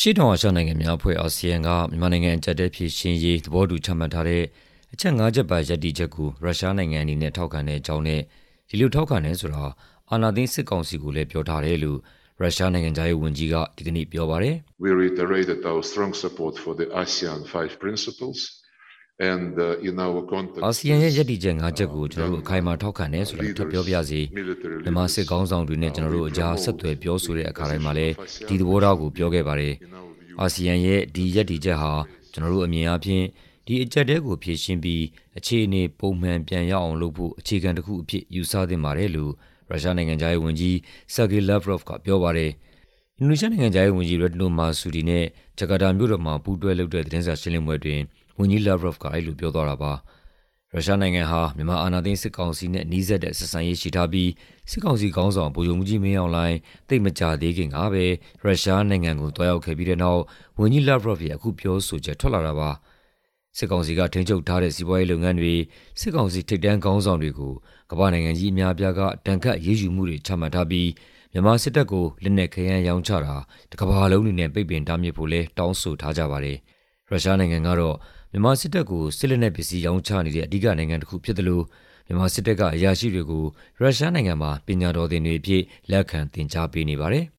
အရှေ့တောင်အာရှနိုင်ငံများအဖွဲ့ (ASEAN) ကမြန်မာနိုင်ငံအကျပ်အတည်းဖြေရှင်းရေးသဘောတူချမှတ်ထားတဲ့အချက်ငါးချက်ပါရပ်တည်ချက်ကိုရုရှားနိုင်ငံအနေနဲ့ထောက်ခံတဲ့အကြောင်းနဲ့ဒီလိုထောက်ခံတယ်ဆိုတာအာဏာသိမ်းစစ်ကောင်စီကိုလည်းပြောထားတယ်လို့ရုရှားနိုင်ငံခြားရေးဝန်ကြီးကဒီကနေ့ပြောပါတယ်။“ အာဆီယံရဲ့ရပ်တည်ချက်ငါးချက်ကိုကျနော်တို့အခိုင်အမာထောက်ခံတယ်ဆိုတာထပ်ပြောပါရစေ။မြန်မာစစ်ခေါင်းဆောင်တွေနဲ့ကျနော်တို့အကြားဆက်သွယ်ပြောဆိုတဲ့အခါတိုင်းမှာလည်းဒီသဘောထားကိုပြောခဲ့ပါတယ်။အာဆီယံရဲ့ဒီရပ်တည်ချက်ဟာကျနော်တို့အမြင်အားဖြင့်ဒီအကျပ်အတည်းကိုဖြေရှင်းပြီးအခြေအနေပုံမှန်ပြန်ရောက်အောင်လုပ်ဖို့အခြေခံတခုအဖြစ်ယူဆသင့်ပါတယ်။”လို့ရုရှားနိုင်ငံခြားရေးဝန်ကြီး Sergey Lavrov ကပြောပါတယ်။အင်ဒိုနီးရှားနိုင်ငံခြားရေးဝန်ကြီး Retno Marsudi နဲ့ဂျကာတာမြို့တော်မှာပူးတွဲလုပ်တဲ့သတင်းစာရှင်းလင်းပွဲအတွင်း ဝန်ကြီး Lavrov ကအဲဒီလိုပြောသွားတာပါ။ရုရှားနိုင်ငံဟာမြန်မာအာဏာသိမ်းစစ်ကောင်စီနဲ့နီးစပ်တဲ့ဆက်ဆံရေးရှိထားပြီးစစ်ကောင်စီခေါင်းဆောင်ဗိုလ်ချုပ်မှူးကြီးမင်းအောင်လှိုင်သိပ်မကြာသေးခင်ကပဲရုရှားနိုင်ငံကိုသွားရောက်ခဲ့ပြီးတဲ့နောက်ဝန်ကြီး Lavrov ရဲ့အခုပြောဆိုချက်ထွက်လာတာပါ။စစ်ကောင်စီကထိန်းချုပ်ထားတဲ့စီးပွားရေးလုပ်ငန်းတွေ၊စစ်ကောင်စီထိပ်တန်းခေါင်းဆောင်တွေကိုကမ္ဘာ့နိုင်ငံကြီးအများအပြားကဒဏ်ခတ်အရေးယူမှုတွေချမှတ်ထားပြီးမြန်မာစစ်တပ်ကိုလက်နက်ခဲယမ်းရောင်းချတာတကမ္ဘာလုံးအနေနဲ့ပိတ်ပင်တားမြစ်ဖို့လည်းတောင်းဆိုထားကြပါတယ်။ ရုရှားနိုင်ငံကတော့မြန်မာစစ်တပ်ကိုစစ်လက်နက်ပစ္စည်းရောင်းချနေတဲ့အဓိကနိုင်ငံတခုဖြစ်သလိုမြန်မာစစ်တပ်ကအရာရှိတွေကိုရုရှားနိုင်ငံမှာပညာတော်သင်တွေအဖြစ်လက်ခံသင်ကြားပေးနေပါတယ်။